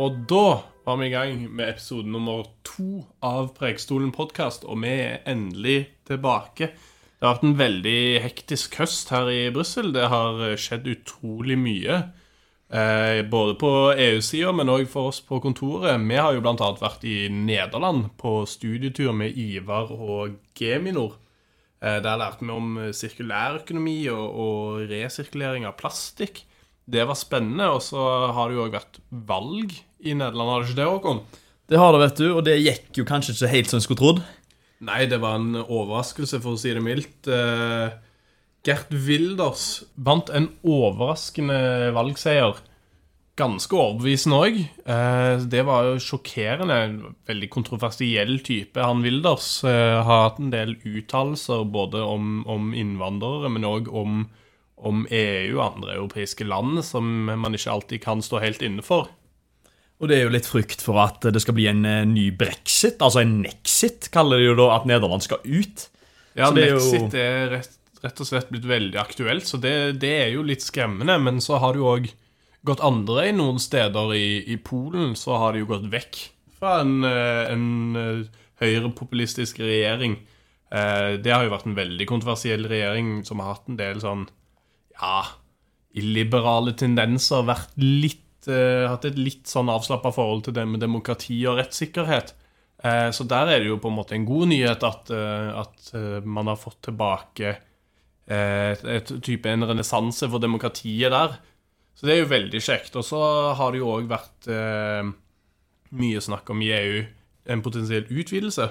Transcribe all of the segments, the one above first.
Og da var vi i gang med episode nummer to av Preikestolen podkast, og vi er endelig tilbake. Det har vært en veldig hektisk høst her i Brussel. Det har skjedd utrolig mye. Eh, både på EU-sida, men òg for oss på kontoret. Vi har jo bl.a. vært i Nederland på studietur med Ivar og Geminor. Eh, der lærte vi om sirkulærøkonomi og, og resirkulering av plastikk. Det var spennende. Og så har det jo òg vært valg i Nederland, har det ikke det, Håkon? Det har det, vet du, og det gikk jo kanskje ikke helt som en skulle trodd. Nei, det var en overraskelse, for å si det mildt. Eh, Gert Wilders vant en overraskende valgseier. Ganske overbevisende òg. Eh, det var jo sjokkerende. En veldig kontroversiell type. Han Wilders eh, har hatt en del uttalelser både om, om innvandrere, men òg om, om EU og andre europeiske land som man ikke alltid kan stå helt inne for. Og det er jo litt frykt for at det skal bli en eh, ny brexit, altså en nexit, kaller de jo da at Nederland skal ut. Ja, Så det er jo- Nexit er rett, rett og slett blitt veldig aktuelt, så det, det er jo litt skremmende. Men så har det jo òg gått andre i noen steder i, i Polen, så har det jo gått vekk fra en, eh, en eh, høyrepopulistisk regjering. Det har jo vært en veldig kontroversiell regjering som har hatt en del sånn ja, illiberale tendenser. Vært litt, uh, hatt et litt sånn avslappa forhold til det med demokrati og rettssikkerhet. Uh, så der er det jo på en måte en god nyhet at, uh, at man har fått tilbake et, et type en renessanse for demokratiet der. Så det er jo veldig kjekt. Og så har det jo òg vært mye snakk om i EU en potensiell utvidelse.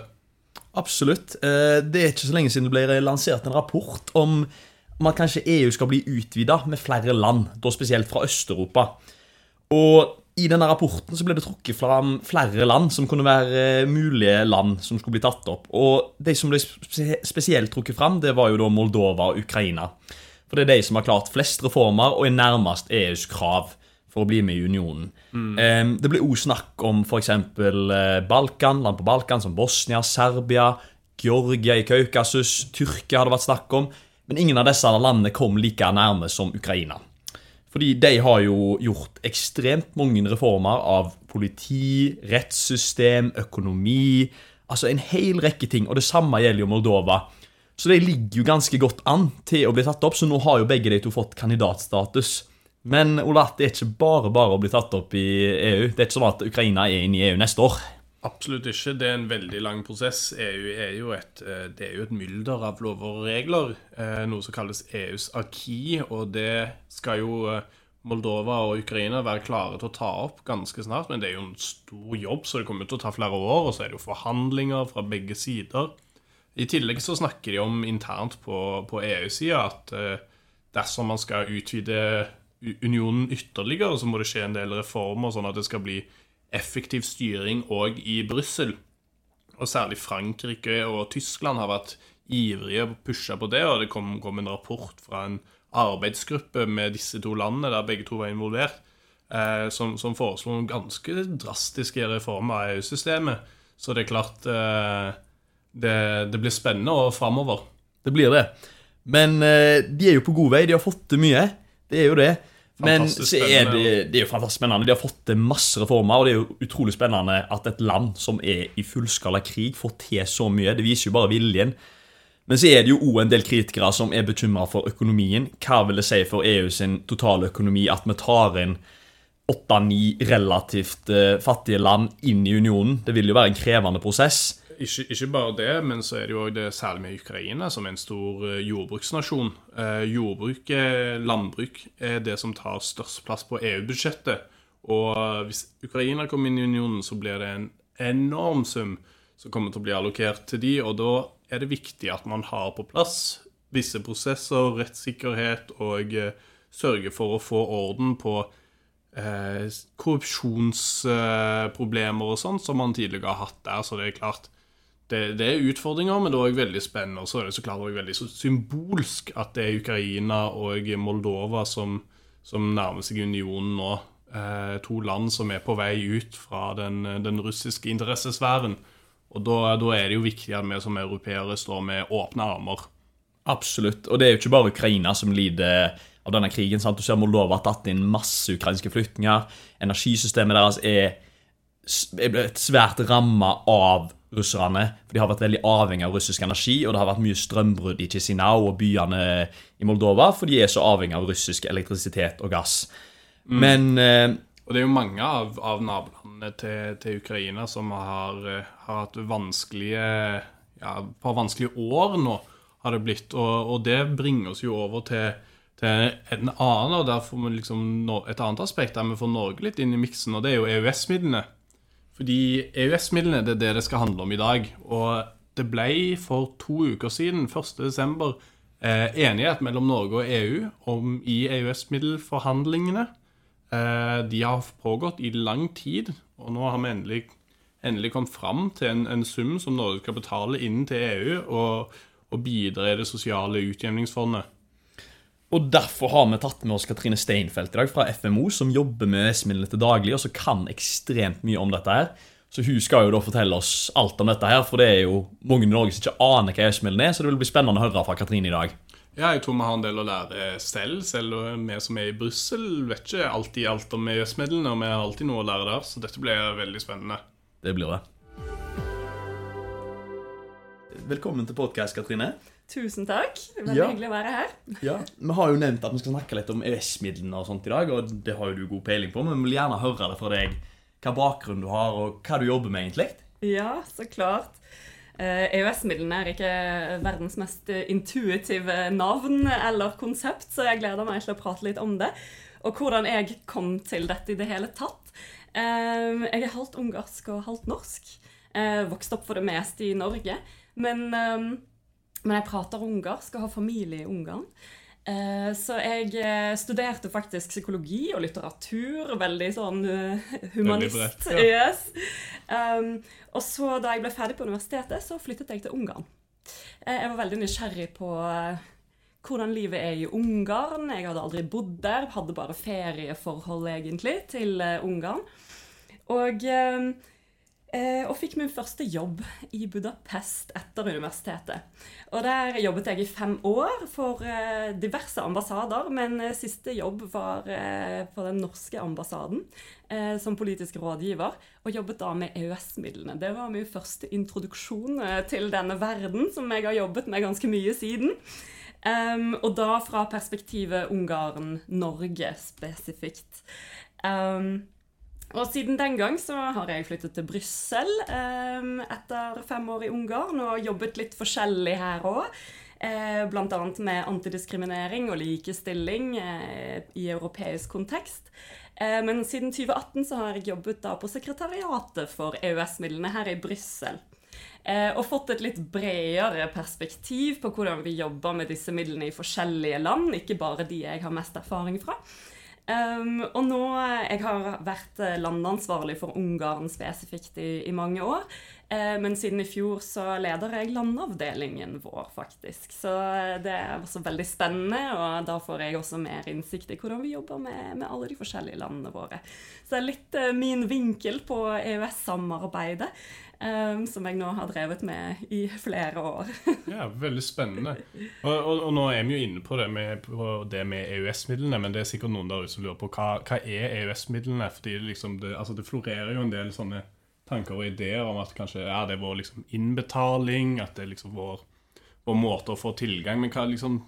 Absolutt. Det er ikke så lenge siden det ble lansert en rapport om, om at kanskje EU skal bli utvida med flere land, da spesielt fra Øst-Europa. Og i denne rapporten så ble det trukket fram flere land som kunne være mulige land som skulle bli tatt opp. Og de som ble spesielt trukket fram, det var jo da Moldova og Ukraina. For det er de som har klart flest reformer og er nærmest EUs krav for å bli med i unionen. Mm. Det ble også snakk om f.eks. Balkan, land på Balkan som Bosnia, Serbia, Georgia i Kaukasus, Tyrkia hadde vært snakk om. Men ingen av disse landene kom like nærme som Ukraina. Fordi de har jo gjort ekstremt mange reformer av politi, rettssystem, økonomi Altså en hel rekke ting. Og det samme gjelder jo Moldova. Så de ligger jo ganske godt an til å bli tatt opp, så nå har jo begge de to fått kandidatstatus. Men Ola, det er ikke bare bare å bli tatt opp i EU. Det er ikke sånn at Ukraina er inne i EU neste år. Absolutt ikke. Det er en veldig lang prosess. EU er jo et, eh, det er jo et mylder av lover og regler. eh, Noe som kalles EUs aki, og det skal jo eh, Moldova og Ukraina være klare til å ta opp ganske snart. Men det er jo en stor jobb, så det kommer til å ta flere år. Og så er det jo forhandlinger fra begge sider. I tillegg så snakker de om internt på, på EU-sida at dersom man skal utvide unionen ytterligere, så må det skje en del reformer, sånn at det skal bli effektiv styring òg i Brussel. Og særlig Frankrike og Tyskland har vært ivrige og pusha på det, og det kom, kom en rapport fra en arbeidsgruppe med disse to landene, der begge to var involvert, eh, som, som foreslo noen ganske drastiske reformer av EU-systemet. Så det er klart eh, det, det blir spennende og framover. Det blir det. Men eh, de er jo på god vei. De har fått til mye. Det er jo det. Men så er det, det er jo fantastisk spennende. De har fått til masse reformer, og det er jo utrolig spennende at et land som er i fullskala krig, får til så mye. Det viser jo bare viljen. Men så er det jo òg en del kritikere som er bekymra for økonomien. Hva vil det si for EU sin totale økonomi at vi tar inn åtte-ni relativt eh, fattige land inn i unionen? Det vil jo være en krevende prosess. Ikke, ikke bare det, men så er det jo det særlig med Ukraina, som er en stor eh, jordbruksnasjon. Eh, jordbruk, eh, landbruk, er det som tar størst plass på EU-budsjettet. Og hvis Ukraina kommer inn i unionen, så blir det en enorm sum som kommer til å bli allokert til de, og da er det viktig at man har på plass visse prosesser, rettssikkerhet, og sørge for å få orden på korrupsjonsproblemer og sånn, som man tidligere har hatt der. Så det er klart det, det er utfordringer, men det er også veldig spennende. Og så er det så klart også veldig symbolsk at det er Ukraina og Moldova som, som nærmer seg unionen nå. Eh, to land som er på vei ut fra den, den russiske interessesfæren. Og da, da er det jo viktig at vi som europeere står med åpne armer. Absolutt. Og det er jo ikke bare Ukraina som lider av denne krigen. sant? Du ser Moldova har tatt inn masse ukrainske flyktninger. Energisystemet deres er er svært ramma av russerne. For de har vært veldig avhengig av russisk energi, og det har vært mye strømbrudd i Chisinau og byene i Moldova, for de er så avhengig av russisk elektrisitet og gass. Men eh, Og det er jo mange av, av nabolandene til, til Ukraina som har, eh, har hatt vanskelige ja, et par vanskelige år nå, har det blitt. Og, og det bringer oss jo over til, til en annen, og der får vi liksom et annet aspekt der vi får Norge litt inn i miksen, og det er jo EØS-midlene. Fordi EØS-midlene det er det det skal handle om i dag. Og det ble for to uker siden, 1.12., eh, enighet mellom Norge og EU om i EØS-middelforhandlingene. Eh, de har pågått i lang tid, og nå har vi endelig, endelig kommet fram til en, en sum som Norge skal betale inn til EU og, og bidra i det sosiale utjevningsfondet. Og Derfor har vi tatt med oss Katrine Steinfeld i dag fra FMO, som jobber med EØS-midlene til daglig, og som kan ekstremt mye om dette. her. Så Hun skal jo da fortelle oss alt om dette, her, for det er jo mange i Norge som ikke aner hva EØS-midlene er. Så det vil bli spennende å høre fra Katrine i dag. Ja, jeg tror vi har en del å lære selv, selv vi som er i Brussel vet ikke alltid alt om EØS-midlene, og vi har alltid noe å lære der, så dette blir veldig spennende. Det blir det. Velkommen til podkast, Katrine. Tusen takk. Veldig Ja. hyggelig å være her. Ja, Vi har jo nevnt at vi skal snakke litt om EØS-midlene og sånt i dag, og det har jo du god peiling på, men vi vil gjerne høre det fra deg. Hva bakgrunn du har, og hva du jobber med, egentlig. Ja, så klart. Eh, EØS-midlene er ikke verdens mest eh, intuitive navn eller konsept, så jeg gleder meg til å prate litt om det. Og hvordan jeg kom til dette i det hele tatt. Eh, jeg er halvt ungarsk og halvt norsk. Vokst vokste opp for det meste i Norge. Men, eh, men jeg prater ungarsk og har familie i Ungarn. Eh, Så jeg eh, studerte faktisk psykologi og litteratur. Veldig sånn humanist. humanist. bredt, ja. Yes. Um, og så da jeg ble ferdig på universitetet, så flyttet jeg til Ungarn. Eh, Jeg var veldig nysgjerrig på eh, hvordan livet er i Ungarn. Jeg hadde aldri bodd der, hadde bare ferieforhold egentlig til eh, Ungarn. Og, eh, eh, og fikk min første jobb i Budapest etter universitetet. Og der jobbet jeg i fem år for eh, diverse ambassader, men eh, siste jobb var eh, på den norske ambassaden eh, som politisk rådgiver, og jobbet da med EØS-midlene. Det var min første introduksjon eh, til denne verden, som jeg har jobbet med ganske mye siden. Og da fra perspektivet Ungarn-Norge spesifikt. Og siden den gang så har jeg flyttet til Brussel em, etter fem år i Ungarn og jobbet litt forskjellig her òg. Eh, annet med antidiskriminering og likestilling eh, i europeisk kontekst. Eh, men siden 2018 så har jeg jobbet da på sekretariatet for EØS-midlene her i Brussel. Eh, og fått et litt bredere perspektiv på hvordan vi jobber med disse midlene i forskjellige land, ikke bare de jeg har mest erfaring fra. Um, og nå Jeg har vært eh, landansvarlig for Ungarn spesifikt i, i mange år. Uh, men siden i fjor så leder jeg landavdelingen vår, faktisk. Så eh, det er også veldig spennende, og da får jeg også mer innsikt i hvordan vi jobber med, med alle de forskjellige landene våre. Så det er litt uh, min vinkel på EØS-samarbeidet, eh, som jeg nå har drevet med i flere år. Ja, veldig spennende. Og, og, og nå er vi jo inne på det med, med EØS-midlene, men det er sikkert noen der ute som lurer på hva, hva er EØS-midlene? Fordi det liksom det, altså det florerer jo en del sånne tanker og ideer om at kanskje ja, det er vår liksom innbetaling, at det er liksom vår, vår måte å få tilgang Men hva liksom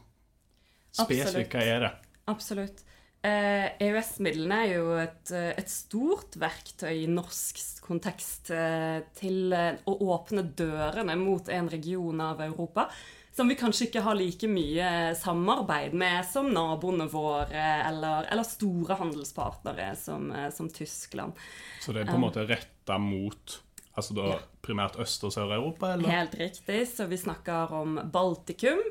spesifikt, hva er det? Absolutt. Eh, EØS-midlene er jo et, eh, et stort verktøy i norsk kontekst eh, til å åpne dørene mot en region av Europa som vi kanskje ikke har like mye samarbeid med som naboene våre eller, eller store handelspartnere som, som Tyskland. Så det er på en måte retta mot altså da primært Øst- og Sør-Europa, eller? Helt riktig. Så vi snakker om Baltikum,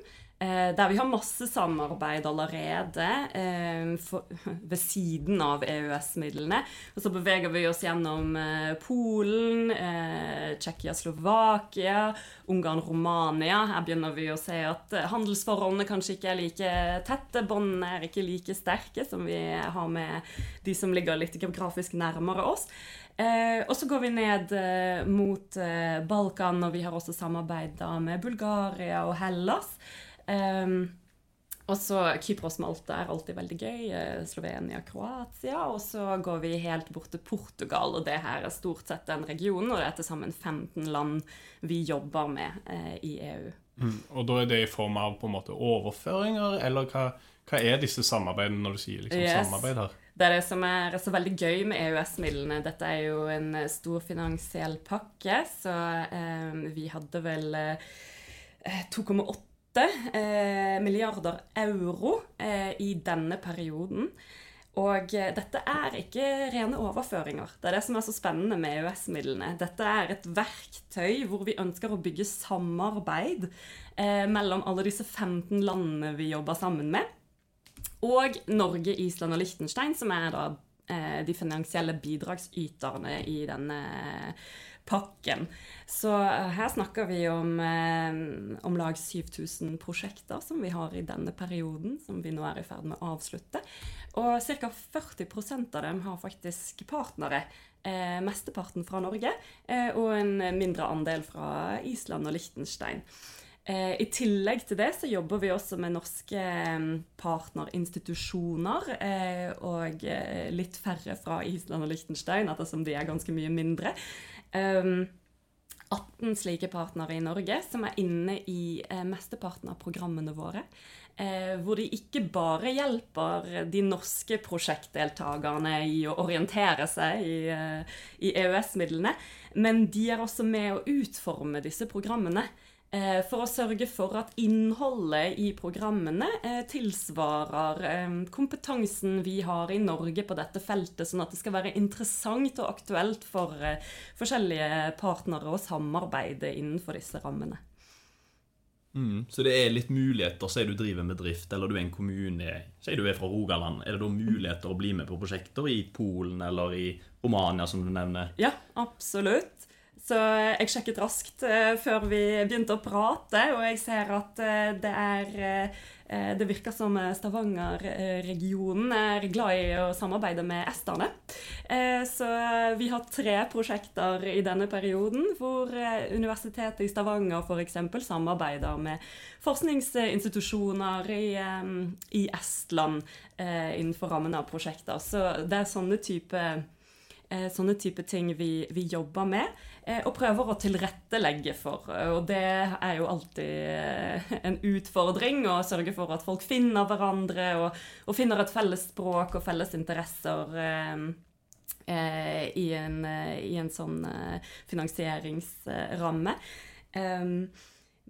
der vi har masse samarbeid allerede eh, ved siden av EØS-midlene. Og så beveger vi oss gjennom eh, Polen, eh, Tsjekkia, Slovakia, Ungarn, Romania. Her begynner vi å se at eh, handelsforholdene kanskje ikke er like tette, båndene er ikke like sterke som vi har med de som ligger litt geografisk nærmere oss. Eh, og så går vi ned eh, mot eh, Balkan, og vi har også samarbeid med Bulgaria og Hellas. Um, og så Kypros Malta er alltid veldig gøy. eh, Slovenia, Kroatia. Og så går vi helt bort til Portugal, og det her er stort sett den regionen. Og det er til sammen 15 land vi jobber med eh, i EU. Mm. Og da er det i form av på en måte overføringer, eller hva, hva er disse samarbeidene når du sier liksom Yes. samarbeid her? Det er det som er så veldig gøy med EØS-midlene. Dette er jo en eh, stor finansiell pakke, så eh, vi hadde vel eh, 2,8 eh, milliarder euro eh, i denne perioden. Og eh, dette er ikke rene overføringer. Det er det som er så spennende med EØS-midlene. Dette er et verktøy hvor vi ønsker å bygge samarbeid eh, mellom alle disse 15 landene vi jobber sammen med. Og Norge, Island og Liechtenstein, som er da eh, de finansielle bidragsyterne i denne pakken. Så eh, her snakker vi om eh, om lag 7000 prosjekter som vi har i denne perioden, som vi nå er i ferd med å avslutte. Og ca. 40% av dem har faktisk partnere. Eh, mesteparten fra Norge, eh, og en mindre andel fra Island og Liechtenstein. Eh, I tillegg til det så jobber vi også med norske eh, partnerinstitusjoner, og litt færre fra Island og Liechtenstein, ettersom de er ganske mye mindre. Um, 18 slike partnere i Norge som er inne i eh, mesteparten av programmene våre. Eh, hvor de ikke bare hjelper de norske prosjektdeltakerne i å orientere seg i, eh, i EØS-midlene, men de er også med å utforme disse programmene. Eh, for å sørge for at innholdet i programmene eh, tilsvarer eh, kompetansen vi har i Norge på dette feltet, sånn at det skal være interessant og aktuelt for forskjellige partnere å samarbeide innenfor disse rammene. Mm, så det er litt muligheter, sier du driver med drift, eller du er en kommune Sier du er fra Rogaland. Er det da muligheter å bli med på prosjekter i Polen eller i Romania, som du nevner? Ja, absolutt. Så jeg sjekket raskt eh, før vi begynte å prate, og jeg ser at eh, det er eh, Det virker som Stavanger-regionen er glad i å samarbeide med esterne. Så vi har tre prosjekter i denne perioden hvor Universitetet i Stavanger f.eks. samarbeider med forskningsinstitusjoner i, i Estland innenfor rammen av prosjekter. Så det er sånne type sånne type ting vi, vi jobber med, eh, og prøver å tilrettelegge for. Og det er jo alltid eh, en utfordring å sørge for at folk finner hverandre og, og finner et felles språk og felles interesser. eh, eh, I en, eh, i en sånn eh, finansieringsramme.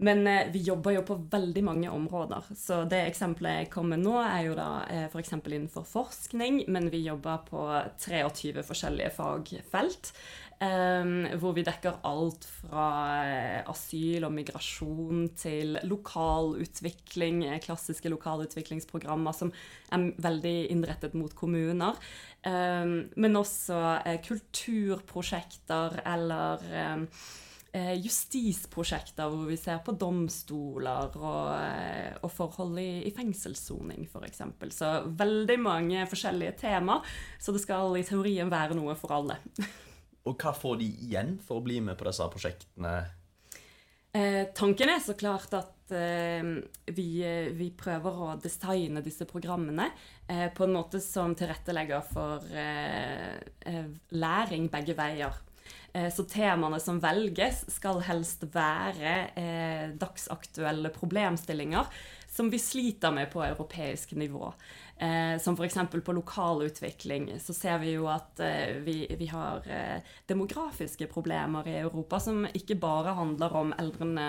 Men eh, vi jobber jo på veldig mange områder. Så det eksempelet jeg kom med nå, er jo da eh, f.eks. innenfor forskning, men vi jobber på 23 forskjellige fagfelt. eh, hvor vi dekker alt fra eh, asyl og migrasjon til lokalutvikling, eh, klassiske lokalutviklingsprogrammer som er veldig innrettet mot kommuner. eh, men også kulturprosjekter eller eh, eh, justisprosjekter hvor vi ser på domstoler og, eh, og forhold i, i fengselssoning, f.eks. Så veldig mange forskjellige tema, så det skal i teorien være noe for alle. Og hva får de igjen for å bli med på disse prosjektene? Eh, tanken er så klart at eh, vi, eh, vi prøver å designe disse programmene eh, på en måte som tilrettelegger for eh, eh, læring begge veier. Eh, Så temaene som velges, skal helst være eh, dagsaktuelle problemstillinger som vi sliter med på europeisk nivå. Eh, som f.eks. på lokalutvikling så ser vi jo at eh, vi, vi har eh, demografiske problemer i Europa som ikke bare handler om eldrende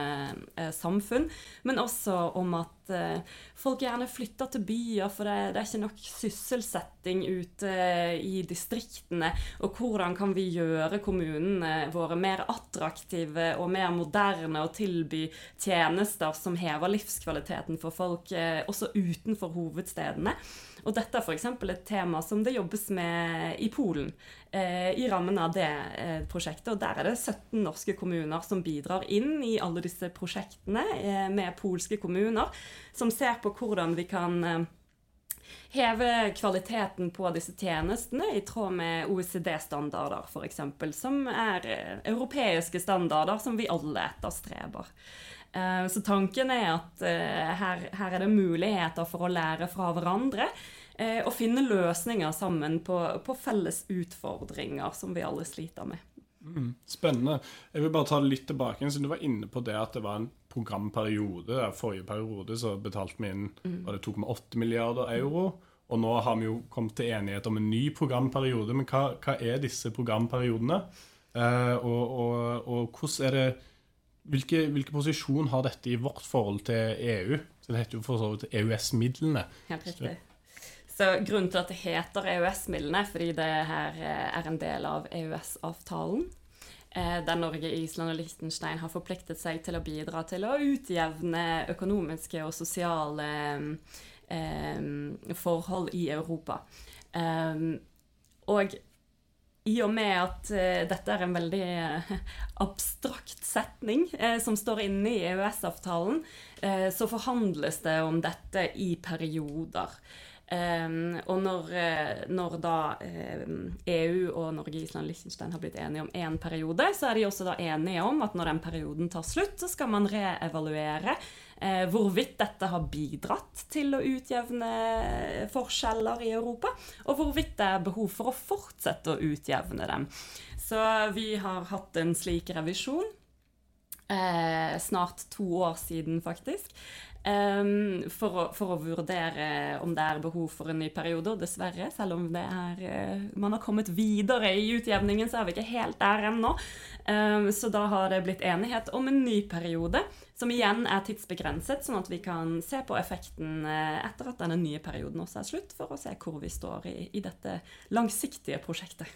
eh, samfunn, men også om at eh, folk gjerne flytter til byer, for det, det er ikke nok sysselsetting ute eh, i distriktene. Og hvordan kan vi gjøre kommunene våre mer attraktive og mer moderne og tilby tjenester som hever livskvaliteten for folk eh, også utenfor hovedstedene. Og dette er f.eks. et tema som det jobbes med i Polen, eh, i rammen av det eh, prosjektet. Og der er det 17 norske kommuner som bidrar inn i alle disse prosjektene eh, med polske kommuner, som ser på hvordan vi kan eh, heve kvaliteten på disse tjenestene i tråd med OECD-standarder, f.eks., som er eh, europeiske standarder som vi alle etterstreber. Eh, Så tanken er at eh, her, her er det muligheter for å lære fra hverandre. Og finne løsninger sammen på, på felles utfordringer som vi alle sliter med. Spennende. Jeg vil bare ta det litt tilbake, siden du var inne på det at det var en programperiode. Forrige periode så betalte vi inn var det 2,8 milliarder euro. Og nå har vi jo kommet til enighet om en ny programperiode. Men hva, hva er disse programperiodene? Eh, og, og, og hvordan er det hvilke, hvilke posisjon har dette i vårt forhold til EU? Så Det heter jo for så vidt EØS-midlene. Helt riktig. Så Grunnen til at det heter EØS-midlene, fordi det her eh, er en del av EØS-avtalen. Eh, Der Norge, Island og Liechtenstein har forpliktet seg til å bidra til å utjevne økonomiske og sosiale eh, forhold i Europa. Eh, og i og med at eh, dette er en veldig eh, abstrakt setning eh, som står inne i EØS-avtalen, så forhandles det om dette i perioder. Um, og når, eh, når da eh, EU og Norge, Island og Liechtenstein har blitt enige om én periode, så er de også da enige om at når den perioden tar slutt, så skal man reevaluere eh, hvorvidt dette har bidratt til å utjevne forskjeller i Europa, og hvorvidt det er behov for å fortsette å utjevne dem. Så vi har hatt en slik revisjon. Eh, snart to år siden, faktisk. Em, for, å, for å vurdere om det er behov for en ny periode. Og dessverre, selv om er, uh, man har kommet videre i utjevningen, så er vi ikke helt der ennå. Um, så da har det blitt enighet om en ny periode, som igjen er tidsbegrenset, sånn at vi kan se på effekten eh, etter at denne nye perioden også er slutt, for å se hvor vi står i, i dette langsiktige prosjektet.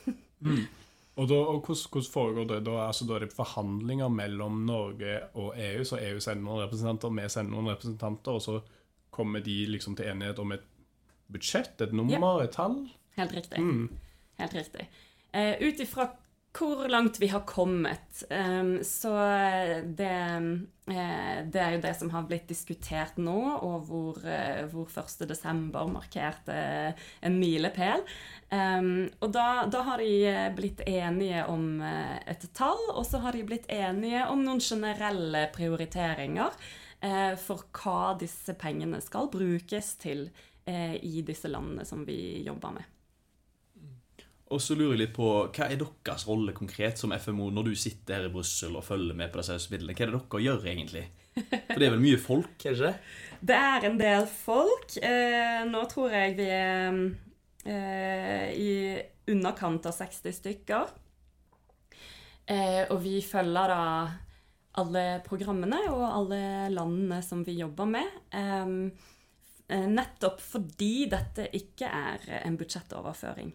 Og, da, og hvordan, hvordan foregår det da? Altså, da er det forhandlinger mellom Norge og EU, så EU sender noen representanter, vi sender noen representanter, og så kommer de liksom til enighet om et budsjett, et nummer, et tall? Helt riktig. Mm. Helt riktig. Uh, Ut ifra hvor langt vi har kommet, eh, så det, eh, det er jo det som har blitt diskutert nå, og hvor, eh, hvor 1. desember markerte en milepæl. Eh, og da, da har de eh, blitt enige om et tall, og så har de blitt enige om noen generelle prioriteringer for hva disse pengene skal brukes til i disse landene som vi jobber med. Og så lurer jeg litt på, Hva er deres rolle konkret som FMO når du sitter her i Brussel og følger med på disse spillene? Hva er det dere gjør egentlig? For det er vel mye folk, er det ikke det? Er en del folk. Eh, nå tror jeg vi er eh, i underkant av 60 stykker. Eh, og vi følger da alle programmene og alle landene som vi jobber med. Nettopp fordi dette ikke er en budsjettoverføring.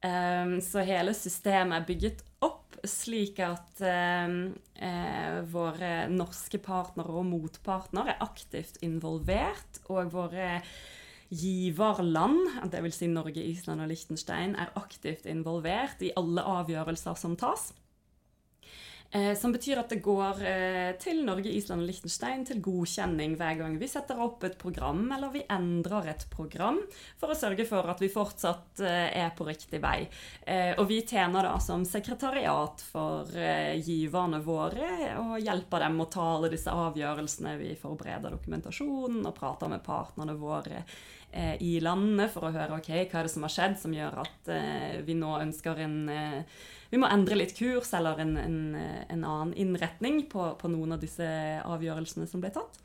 Eh, så hele systemet er bygget opp slik at eh, eh, våre norske partnere og motpartnere er aktivt involvert, og våre giverland, dvs. Si Norge, Island og Liechtenstein, er aktivt involvert i alle avgjørelser som tas. Eh, som betyr at det går eh, til Norge, Island og Liechtenstein til godkjenning hver gang vi setter opp et program eller vi endrer et program, for å sørge for at vi fortsatt eh, er på riktig vei. Eh, og vi tjener da som sekretariat for eh, giverne våre og hjelper dem å ta alle disse avgjørelsene. Vi forbereder dokumentasjonen og prater med partnerne våre eh, i landene for å høre ok, hva er det som har skjedd som gjør at eh, vi nå ønsker en eh, Vi må endre litt kurs eller en, en, en annen innretning på, på noen av disse avgjørelsene som ble tatt.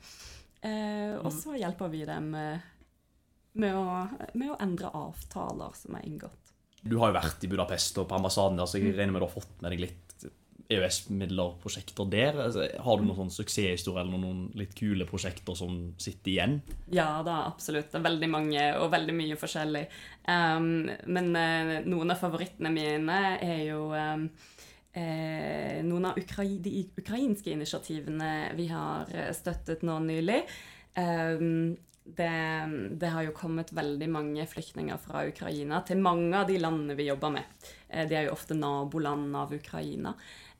Eh, og så hjelper vi dem med, å, med å endre avtaler som er inngått. Du har jo vært i Budapest og på ambassaden der, så jeg regner med du har fått med deg litt EØS-midler og prosjekter der. Altså, har du noen sånn suksesshistorie eller noen litt kule prosjekter som sitter igjen? Ja da, absolutt. Det er veldig mange og veldig mye forskjellig. Um, men uh, noen av favorittene mine er jo um, eh, noen av ukra de ukrainske initiativene vi har eh, støttet nå nylig. Um, det, det har jo kommet veldig mange flyktninger fra Ukraina til mange av de landene vi jobber med. Eh, de er jo ofte naboland av Ukraina.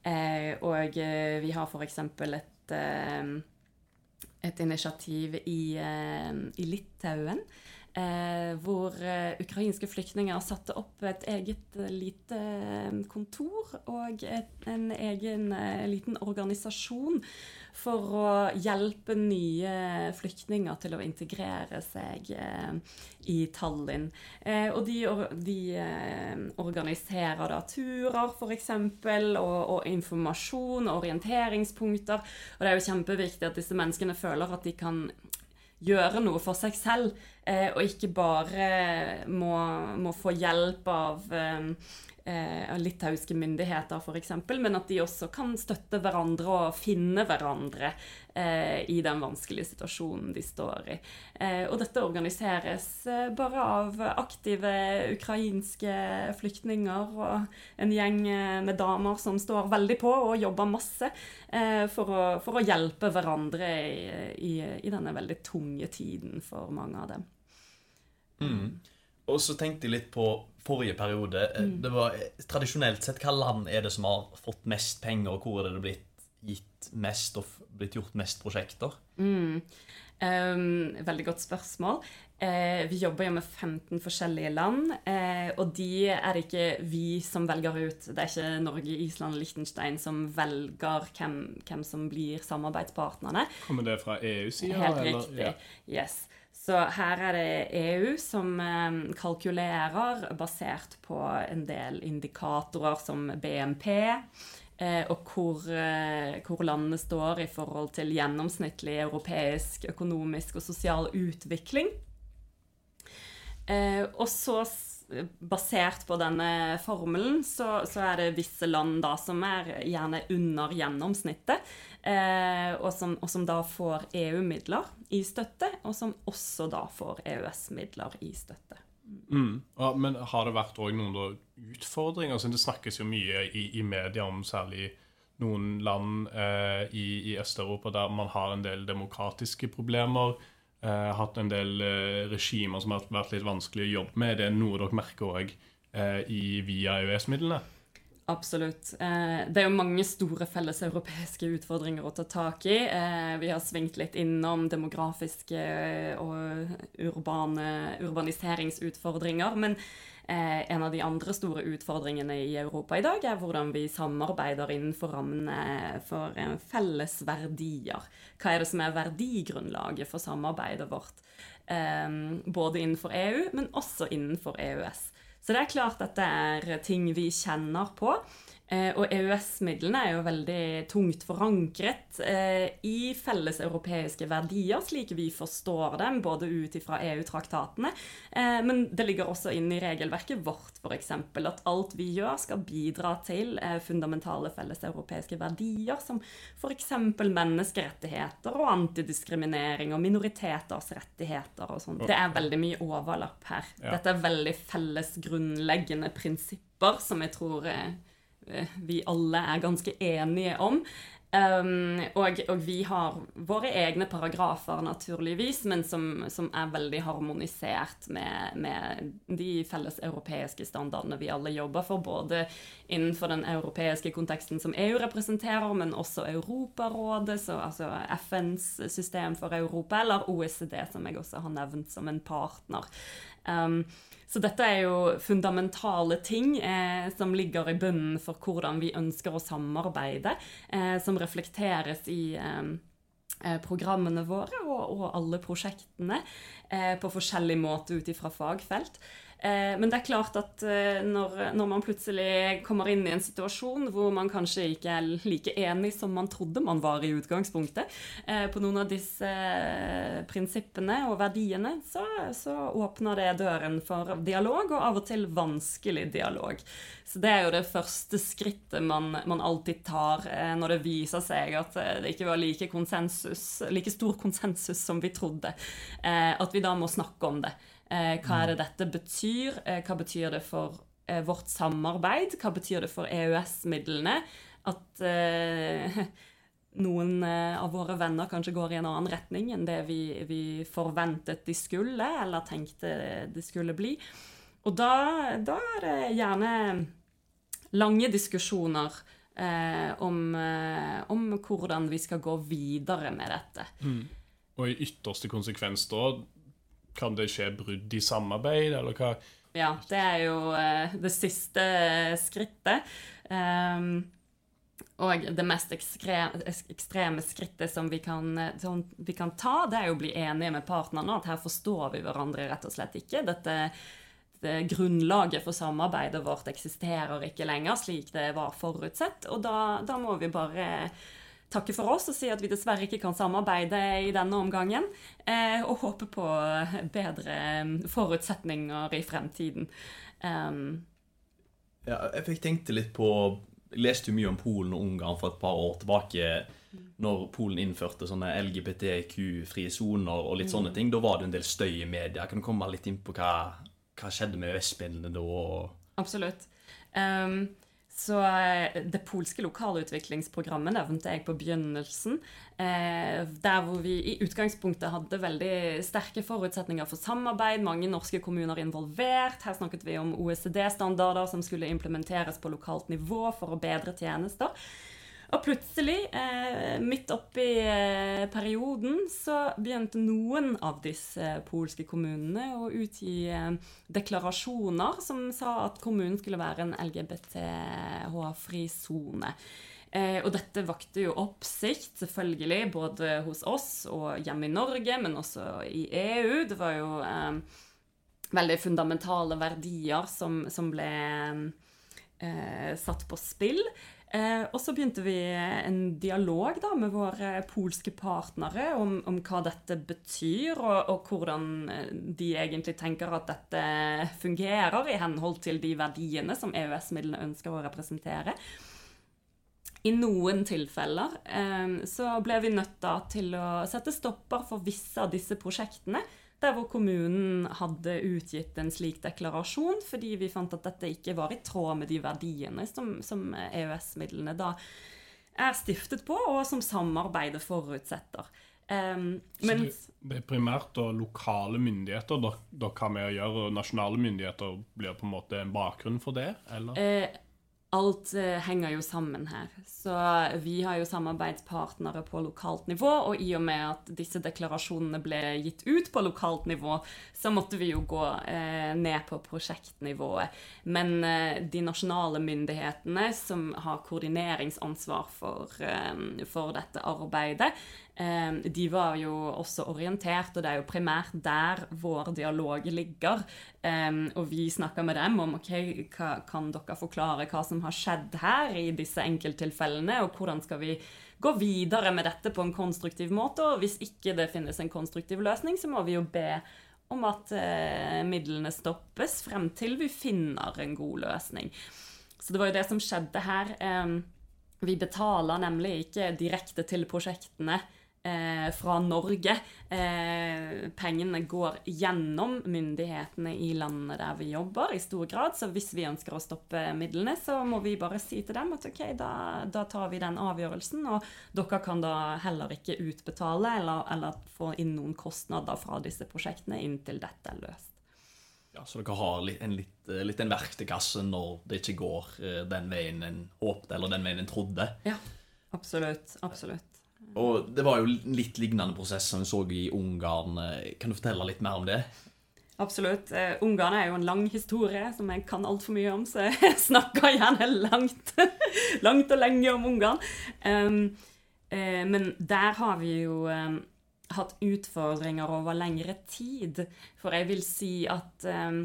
Eh, og eh, vi har f.eks. et eh, et initiativ i, i Litauen. Eh, hvor eh, ukrainske flyktninger satte opp et eget eh, lite kontor og en egen liten organisasjon for å hjelpe nye flyktninger til å integrere seg i Tallinn. Og de, de organiserer da turer, f.eks., og, og informasjon, orienteringspunkter. Og det er jo kjempeviktig at disse menneskene føler at de kan gjøre noe for seg selv, eh, og ikke bare må, må få hjelp av eh, eh, litauiske myndigheter, f.eks., men at de også kan støtte hverandre og finne hverandre eh, i den vanskelige situasjonen de står i. Eh, og dette organiseres eh, bare av aktive ukrainske flyktninger og en gjeng eh, med damer som står veldig på og jobber masse eh, for å, for, å, hjelpe hverandre i, i, i, denne veldig tunge tiden for mange av dem. Mm. Og så tenkte jeg litt på forrige periode. Eh, mm. Det var Tradisjonelt sett, hva land er det som har fått mest penger, og hvor er det blitt gitt mest og blitt gjort mest prosjekter? Mm. Um, veldig godt spørsmål. Eh, vi jobber jo med 15 forskjellige land, eh, og de er det ikke vi som velger ut. Det er ikke Norge, Island og Liechtenstein som velger hvem, hvem som blir samarbeidspartnerne. Kommer det fra EU-sida? Helt riktig. Ja. Yes. Så her er det EU som eh, kalkulerer basert på en del indikatorer som BNP. Eh, og hvor, eh, hvor, landene står i forhold til gjennomsnittlig europeisk økonomisk og sosial utvikling. Eh, og så, basert på denne formelen, så, så, er det visse land da som er gjerne under gjennomsnittet, og som, og som da får EU-midler i støtte, og som også da får EØS-midler i støtte. Mm. Ja, men har det vært noen utfordringer? Altså, det snakkes jo mye i, i media om særlig noen land eh, i, i Øst-Europa der man har en del demokratiske problemer. Eh, hatt en del eh, regimer som har vært litt vanskelig å jobbe med. Det er noe dere merker òg eh, via EØS-midlene? Absolutt. Eh, det er jo mange store felles europeiske utfordringer å ta tak i. Eh, vi har svingt litt innom demografiske og urbane, urbaniseringsutfordringer. Men eh, en av de andre store utfordringene i Europa i dag er hvordan vi samarbeider innenfor rammene for felles verdier. Hva er det som er verdigrunnlaget for samarbeidet vårt? Både innenfor EU, men også innenfor EØS. Så det er klart at det er ting vi kjenner på. Eh, og EØS-midlene er jo veldig tungt forankret eh, i felles europeiske verdier, slik vi forstår dem, både ut ifra EU-traktatene. Eh, men det ligger også inn i regelverket vårt, f.eks. at alt vi gjør, skal bidra til fundamentale felles europeiske verdier, som f.eks. menneskerettigheter og antidiskriminering og minoriteters rettigheter og sånn. Det er veldig mye overlapp her. Dette er veldig felles grunnleggende prinsipper som jeg tror vi alle er ganske enige om. Um, og, og, vi har våre egne paragrafer, naturligvis, men som, som er veldig harmonisert med, med, de felles europeiske standardene vi alle jobber for, både innenfor den europeiske konteksten som EU representerer, men også Europarådet, så, altså FNs system for Europa, eller OECD, som jeg også har nevnt som en partner. Um, så dette er jo fundamentale ting eh, som ligger i bunnen for hvordan vi ønsker å samarbeide, eh, som reflekteres i eh, eh programmene våre og, og alle prosjektene eh, på forskjellig måte ut ifra fagfelt. Eh, men det er klart at eh, når, når, man plutselig kommer inn i en situasjon hvor man kanskje ikke er like enig som man trodde man var i utgangspunktet eh, på noen av disse prinsippene og verdiene, så, så åpner det døren for dialog, og av og til vanskelig dialog. Så det er jo det første skrittet man, man alltid tar når det viser seg at det ikke var like, like stor konsensus som vi trodde. At vi da må snakke om det. Eh, hva er det dette betyr? Eh, hva betyr det for eh, vårt samarbeid? Hva betyr det for EØS-midlene? At noen av våre venner kanskje går i en annen retning enn det vi, vi forventet de skulle, eller tenkte de skulle bli. Og da, da er det gjerne lange diskusjoner eh, om, om, hvordan vi skal gå videre med dette. Mm. Og i ytterste konsekvens da kan det skje brudd i samarbeid, eller hva? Ja, det er jo eh, det siste skrittet. Um, og det mest ekstreme, ekstreme skrittet som vi, kan, som vi, kan, ta, det er jo å bli enige med partnerne. At her forstår vi hverandre rett og slett ikke. Dette det grunnlaget for samarbeidet vårt eksisterer ikke lenger slik det var forutsett. Og da, da må vi bare takke for oss og si at vi dessverre ikke kan samarbeide i denne omgangen. Eh, og håpe på bedre forutsetninger i fremtiden. Um, ja, jeg tenkte litt på Jeg leste mye om Polen og Ungarn for et par år tilbake. Når Polen innførte sånne LGBTQ-frie soner og litt sånne ting. Da var det en del støy i media. Kan du komme litt inn på hva, hva skjedde med EØS-midlene da? Absolutt. Um, så eh, det polske lokalutviklingsprogrammet nevnte jeg på begynnelsen. Eh, der hvor vi i utgangspunktet hadde veldig sterke forutsetninger for samarbeid. Mange norske kommuner involvert. Her snakket vi om OECD-standarder som skulle implementeres på lokalt nivå for å bedre tjenester. Og plutselig, eh, midt oppi eh, perioden, så begynte noen av disse polske kommunene å utgi eh, deklarasjoner som sa at kommunen skulle være en LGBTH-fri sone. Eh, og dette vakte jo oppsikt, selvfølgelig, både hos oss og hjemme i Norge, men også i EU. Det var jo eh, veldig fundamentale verdier som, som ble eh, satt på spill. Eh, og så begynte vi en dialog da, med våre polske partnere om, om hva dette betyr, og, og, hvordan eh, de egentlig tenker at dette fungerer i henhold til de verdiene som EØS-midlene ønsker å representere. I noen tilfeller eh, så ble vi nødt da, til å sette stopper for visse av disse prosjektene der hvor kommunen hadde utgitt en slik deklarasjon, fordi vi fant at dette ikke var i tråd med de verdiene som, som EØS-midlene da er stiftet på, og som samarbeidet forutsetter. Um, men, det, er primært da lokale myndigheter dere har med å gjøre, og nasjonale myndigheter blir på en måte en bakgrunn for det? eller? Eh, alt eh, henger jo sammen her. Så vi har jo samarbeidspartnere på lokalt nivå, og i og med at disse deklarasjonene ble gitt ut på lokalt nivå, så måtte vi jo gå eh, ned på prosjektnivået. Men eh, de nasjonale myndighetene som har koordineringsansvar for, eh, for dette arbeidet, de var jo også orientert, og det er jo primært der vår dialog ligger. Ehm, og vi snakka med dem om ok, kan dere forklare hva som har skjedd her i disse enkelttilfellene, og hvordan skal vi gå videre med dette på en konstruktiv måte. Og hvis ikke det finnes en konstruktiv løsning, så må vi jo be om at eh, midlene stoppes frem til vi finner en god løsning. Så det var jo det som skjedde her. Eh, vi betaler nemlig ikke direkte til prosjektene eh, fra Norge. Eh, pengene går gjennom myndighetene i landene der vi jobber, i stor grad. Så hvis vi ønsker å stoppe midlene, så må vi bare si til dem at ok, da, da tar vi den avgjørelsen, og dere kan da heller ikke utbetale eller, eller få inn noen kostnader fra disse prosjektene inntil dette er løst. Ja, Så dere har en, litt, eh, litt en verktøykasse når det ikke går eh, den veien en håpte, eller den veien en trodde? Ja, absolutt. Absolutt. Og det var jo litt lignende prosess som vi så i Ungarn. Kan du fortelle litt mer om det? Absolutt. Uh, Ungarn er jo en lang historie som jeg kan altfor mye om, så jeg snakker gjerne langt, langt og lenge om Ungarn. Um, uh, men der har vi jo um, hatt utfordringer over lengre tid. For jeg vil si at um,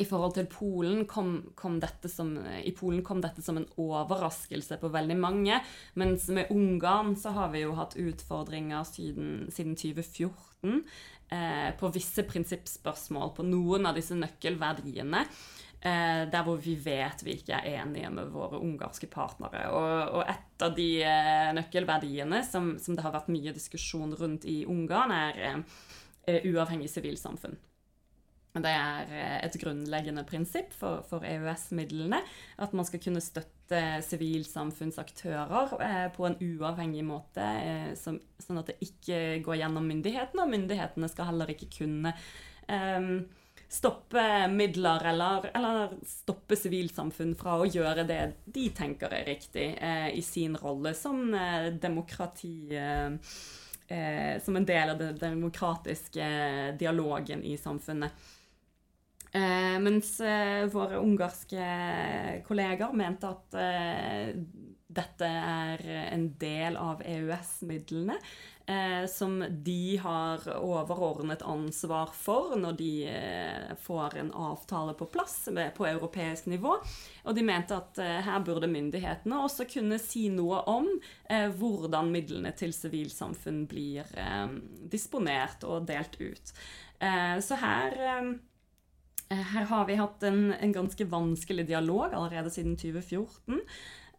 i forhold til Polen kom, kom som, I Polen kom dette som en overraskelse på veldig mange. Mens med Ungarn så har vi jo hatt utfordringer siden, siden 2014 eh, på visse prinsippspørsmål, på noen av disse nøkkelverdiene. Eh, der hvor vi vet vi ikke er enige med våre ungarske partnere. Og, og et av de eh, nøkkelverdiene som, som, det har vært mye diskusjon rundt i Ungarn, er eh, uavhengig sivilsamfunn. Det er eh, et grunnleggende prinsipp for, for EØS-midlene at man skal kunne støtte sivilsamfunnsaktører eh, på en uavhengig måte, eh, sånn at det ikke går gjennom myndighetene, og myndighetene skal heller ikke kunne eh, stoppe midler eller, eller, stoppe sivilsamfunn fra å gjøre det de tenker er riktig eh, i sin rolle som demokrati som en del av den demokratiske dialogen i samfunnet. Eh, mens eh, våre ungarske kolleger mente at eh, dette er en del av EØS-midlene eh, som de har overordnet ansvar for når de eh, får en avtale på plass med, på europeisk nivå. Og de mente at eh, her burde myndighetene også kunne si noe om hvordan midlene til sivilsamfunn blir disponert og delt ut. Så her her har vi hatt en, en, ganske vanskelig dialog allerede siden 2014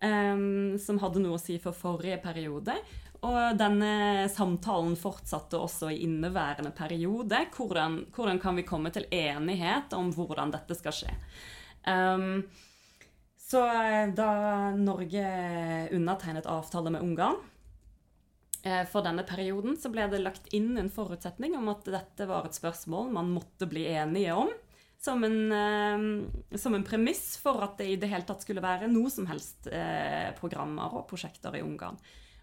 um, som hadde noe å si for forrige periode. Og denne samtalen fortsatte også i inneværende periode. Hvordan, hvordan kan vi komme til enighet om hvordan dette skal skje? Um, så eh, da Norge undertegnet avtale med Ungarn uh, for denne perioden, så ble det lagt inn en forutsetning om at dette var et spørsmål man måtte bli enige om som en, eh, som en, premiss for at det i det hele tatt skulle være noe som helst eh, programmer og prosjekter i Ungarn.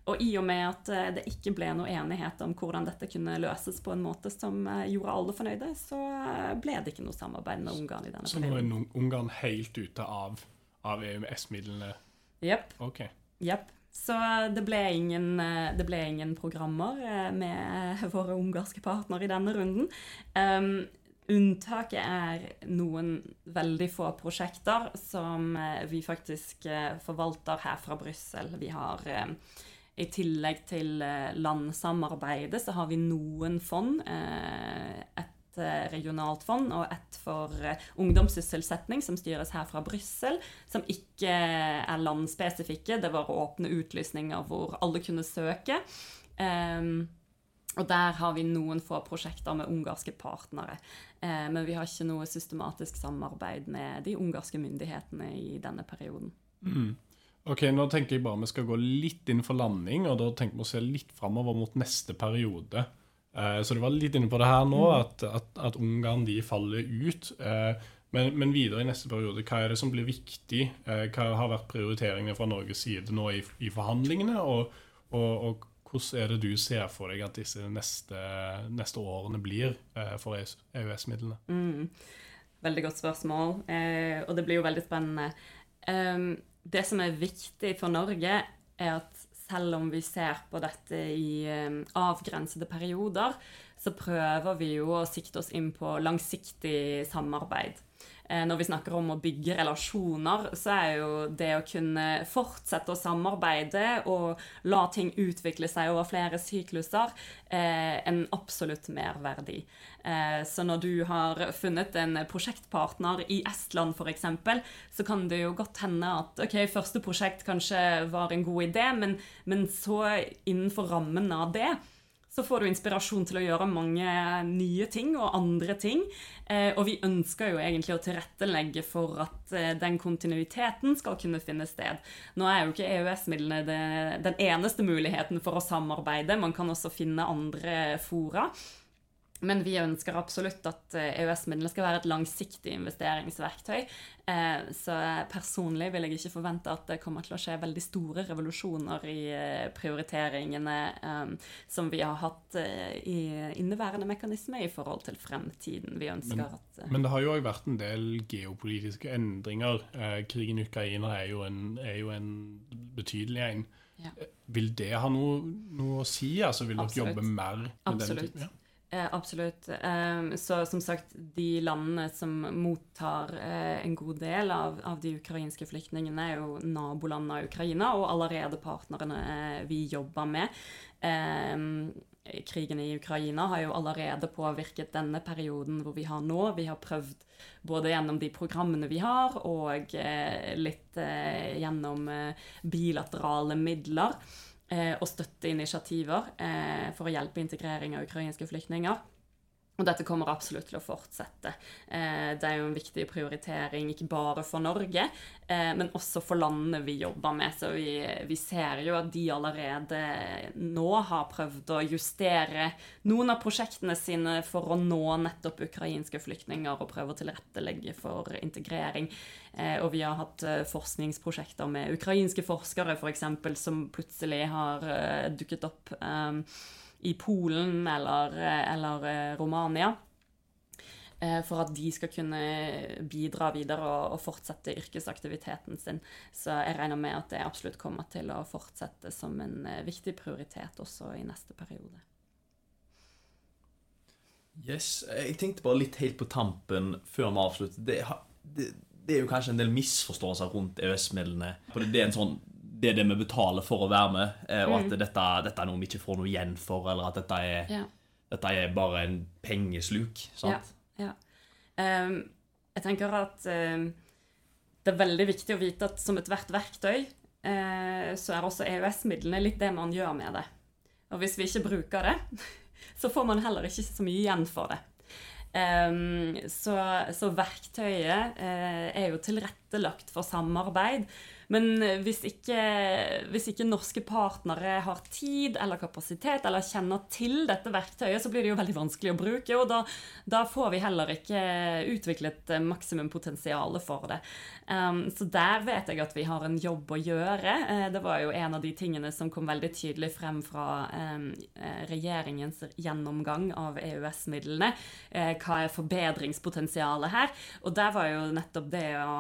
Og i og med at eh, det ikke ble noe enighet om hvordan dette kunne løses på en måte som gjorde alle fornøyde, så ble det ikke noe samarbeid med Ungarn i denne perioden. Så nå er Ungarn helt ute av, av EØS-midlene? Jepp. Okay. Yep. Så det ble, ingen, det ble, ingen, programmer med våre ungarske partnere i denne runden. Um, Unntaket er noen veldig få prosjekter som eh, vi faktisk eh, forvalter her fra Brussel. Vi har eh, i tillegg til landsamarbeidet så har vi noen fond. Et regionalt fond og et for ungdomssysselsetting som styres her fra Brussel. Som ikke er landspesifikke. Det var åpne utlysninger hvor alle kunne søke. Um, og der har vi noen få prosjekter med ungarske partnere. Eh, men vi har ikke noe systematisk samarbeid med de ungarske myndighetene i denne perioden. Mm. Ok, Nå tenker jeg bare vi skal gå litt inn for landing, og da tenker vi å se litt framover mot neste periode. Eh, så du var litt inne på det her nå, mm. at, at, at, Ungarn de faller ut. Eh, men, men, videre i neste periode, hva er det som blir viktig? Eh, hva har vært prioriteringene fra Norges side nå i, i forhandlingene? og, og, og hvordan er det du ser for deg at disse neste, neste årene blir eh, for EØS-midlene? Mm. Veldig godt spørsmål, eh, og det blir jo veldig spennende. Um, det som er viktig for Norge, er at selv om vi ser på dette i um, avgrensede perioder, så prøver vi jo å sikte oss inn på langsiktig samarbeid. Eh, når vi snakker om å bygge relasjoner, så er jo det å kunne fortsette å samarbeide og la ting utvikle seg over flere sykluser eh, en absolutt merverdi. Eh, så når du har funnet en prosjektpartner i Estland f.eks., så kan det jo godt hende at ok, første prosjekt kanskje var en god idé, men, men så innenfor rammen av det så får du inspirasjon til å gjøre mange nye ting og andre ting. Eh, og vi ønsker jo egentlig å tilrettelegge for at eh, den kontinuiteten skal kunne finne sted. Nå er jo ikke EØS-midlene den eneste muligheten for å samarbeide. Man kan også finne andre fora. Men vi ønsker absolutt at EØS-midlene skal være et langsiktig investeringsverktøy. Eh, så personlig vil jeg ikke forvente at det kommer til å skje veldig store revolusjoner i eh, prioriteringene eh, som vi har hatt i inneværende mekanisme i forhold til fremtiden. Vi ønsker men, at Men det har jo òg vært en del geopolitiske endringer. Krigen i Ukraina er jo en, er jo en betydelig en. Ja. Vil det ha noe, noe, å si? Altså, vil dere jobbe mer med Absolutt. den typen? Ja? Eh, absolutt. Eh, så som sagt, de landene som mottar eh, en god del av, av, de ukrainske flyktningene, er jo nabolandene av Ukraina og allerede partnerne eh, vi jobber med. Eh, krigen i Ukraina har jo allerede påvirket denne perioden hvor vi har nå. Vi har prøvd både gjennom de programmene vi har, og eh, litt gjennom bilaterale midler eh, og støtte initiativer eh, for å hjelpe integrering av ukrainske flyktninger. Og dette kommer absolutt til å fortsette. Eh, det er jo en viktig prioritering ikke bare for Norge, eh, men også for landene vi jobber med. Så vi, vi, ser jo at de allerede nå har prøvd å justere noen av prosjektene sine for å nå nettopp ukrainske flyktninger og prøve å tilrettelegge for integrering. Eh, og vi har hatt forskningsprosjekter med ukrainske forskere f.eks. som plutselig har dukket opp i Polen eller, eller eh, Romania. Eh, for at de skal kunne bidra videre og, og, fortsette yrkesaktiviteten sin. Så jeg regner med at det absolutt kommer til å fortsette som en eh, viktig prioritet også i neste periode. Yes, Jeg tenkte bare litt helt på tampen før vi avslutter. Det, det, det er jo kanskje en del misforståelser rundt EØS-midlene. Det er en sånn det er det vi betaler for å være med, eh, og at mm. dette, dette, er noe vi ikke får noe igjen for, eller at dette er, ja. dette er bare en pengesluk. sant? Ja. ja. Um, jeg tenker at um, det er veldig viktig å vite at som ethvert verktøy, uh, så er også EØS-midlene litt det man gjør med det. Og hvis vi ikke bruker det, så får man heller ikke så mye igjen for det. Um, så, så, verktøyet uh, er jo tilrettelagt for samarbeid. Men hvis ikke, hvis ikke, norske partnere har tid eller kapasitet eller kjenner til dette verktøyet, så blir det jo veldig vanskelig å bruke, og da, da får vi heller ikke utviklet maksimumpotensialet for det. Um, så der vet jeg at vi har en jobb å gjøre. Uh, det var jo en av de tingene som kom veldig tydelig frem fra um, regjeringens gjennomgang av EØS-midlene. Hva er forbedringspotensialet her? Og der var jo nettopp det å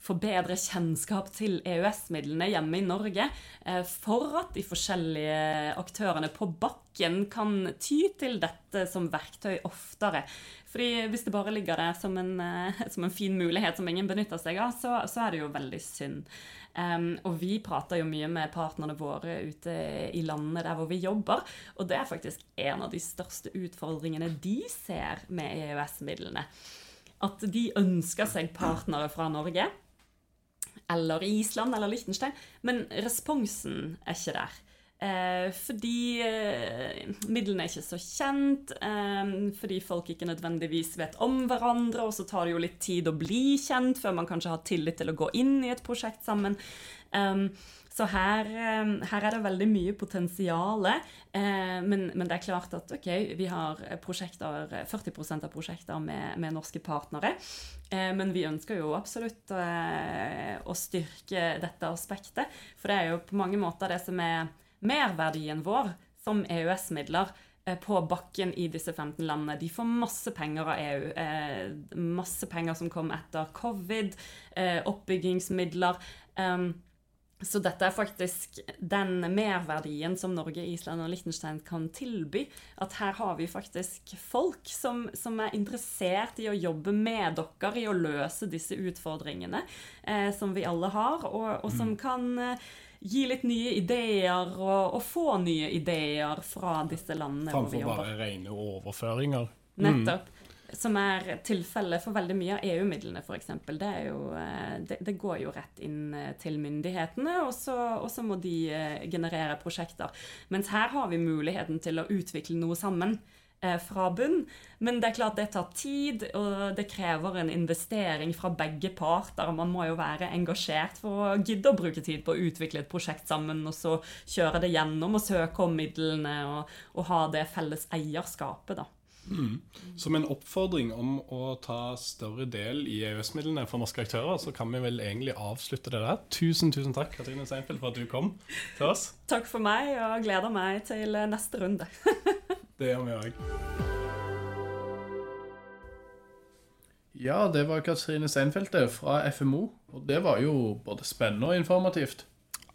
få bedre kjennskap til EØS-midlene hjemme i Norge, eh, for at de forskjellige aktørene på bakken kan ty til dette som verktøy oftere. Fordi Hvis det bare ligger der som en, eh, som en fin mulighet som ingen benytter seg av, så, så er det jo veldig synd. Um, og vi prater jo mye med partnerne våre ute i landene der hvor vi jobber. Og det er faktisk en av de største utfordringene de ser med EØS-midlene. At de ønsker seg partnere fra Norge eller Island eller Liechtenstein, men responsen er ikke der. Eh, fordi eh, midlene er ikke så kjent, eh, fordi folk ikke nødvendigvis vet om hverandre, og så tar det jo litt tid å bli kjent før man kanskje har tillit til å gå inn i et prosjekt sammen. Um, så her, eh, her, er det veldig mye potensial. Eh, men, men, det er klart at ok, vi har prosjekter, 40% av prosjekter med, med norske partnere. Eh, men vi ønsker jo absolutt å styrke dette aspektet. For det er jo på mange måter det som er merverdien vår som EØS-midler på bakken i disse 15 landene. De får masse penger av EU. Eh, masse penger som kom etter covid. Eh, oppbyggingsmidler. Um, så dette er faktisk den merverdien som Norge, Island og Liechtenstein kan tilby. At her har vi faktisk folk som, som er interessert i å jobbe med dere i å løse disse utfordringene eh, som vi alle har, og, og som mm. kan eh, gi litt nye ideer og, og, få nye ideer fra disse landene Framfor hvor vi jobber. Framfor bare rene overføringer. Nettopp. Mm som er tilfellet for veldig mye av EU-midlene, f.eks. Det, eh, det, det går jo rett inn eh, til myndighetene, og så, og så, må de eh, generere prosjekter. Mens her har vi muligheten til å utvikle noe sammen fra bunn. Men det er klart det tar tid, og det krever en investering fra begge parter. Man må jo være engasjert for å gidde å bruke tid på å utvikle et prosjekt sammen, og så kjøre det gjennom og søke om midlene og, og ha det felles eierskapet, da. Mm. Som en oppfordring om å ta større del i EØS-midlene for norske aktører, så kan vi vel egentlig avslutte det der. Tusen tusen takk Katrine Seinfeld, for at du kom til oss. Takk for meg, og gleder meg til neste runde. det gjør vi òg. Ja, det var Katrine Seinfeld fra FMO. Og det var jo både spennende og informativt.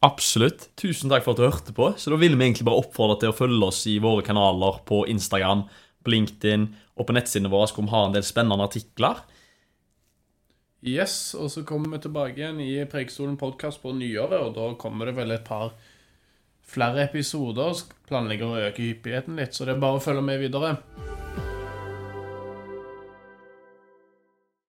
Absolutt. Tusen takk for at du hørte på. Så da vil vi egentlig bare oppfordre til å følge oss i våre kanaler på Instagram, på LinkedIn og på nettsidene våre hvor vi har en del spennende artikler. Yes, og så kommer vi tilbake igjen i Preikestolen podkast på nyåret, og da kommer det vel et par flere episoder. Planlegger å øke hyppigheten litt, så det er bare å følge med videre.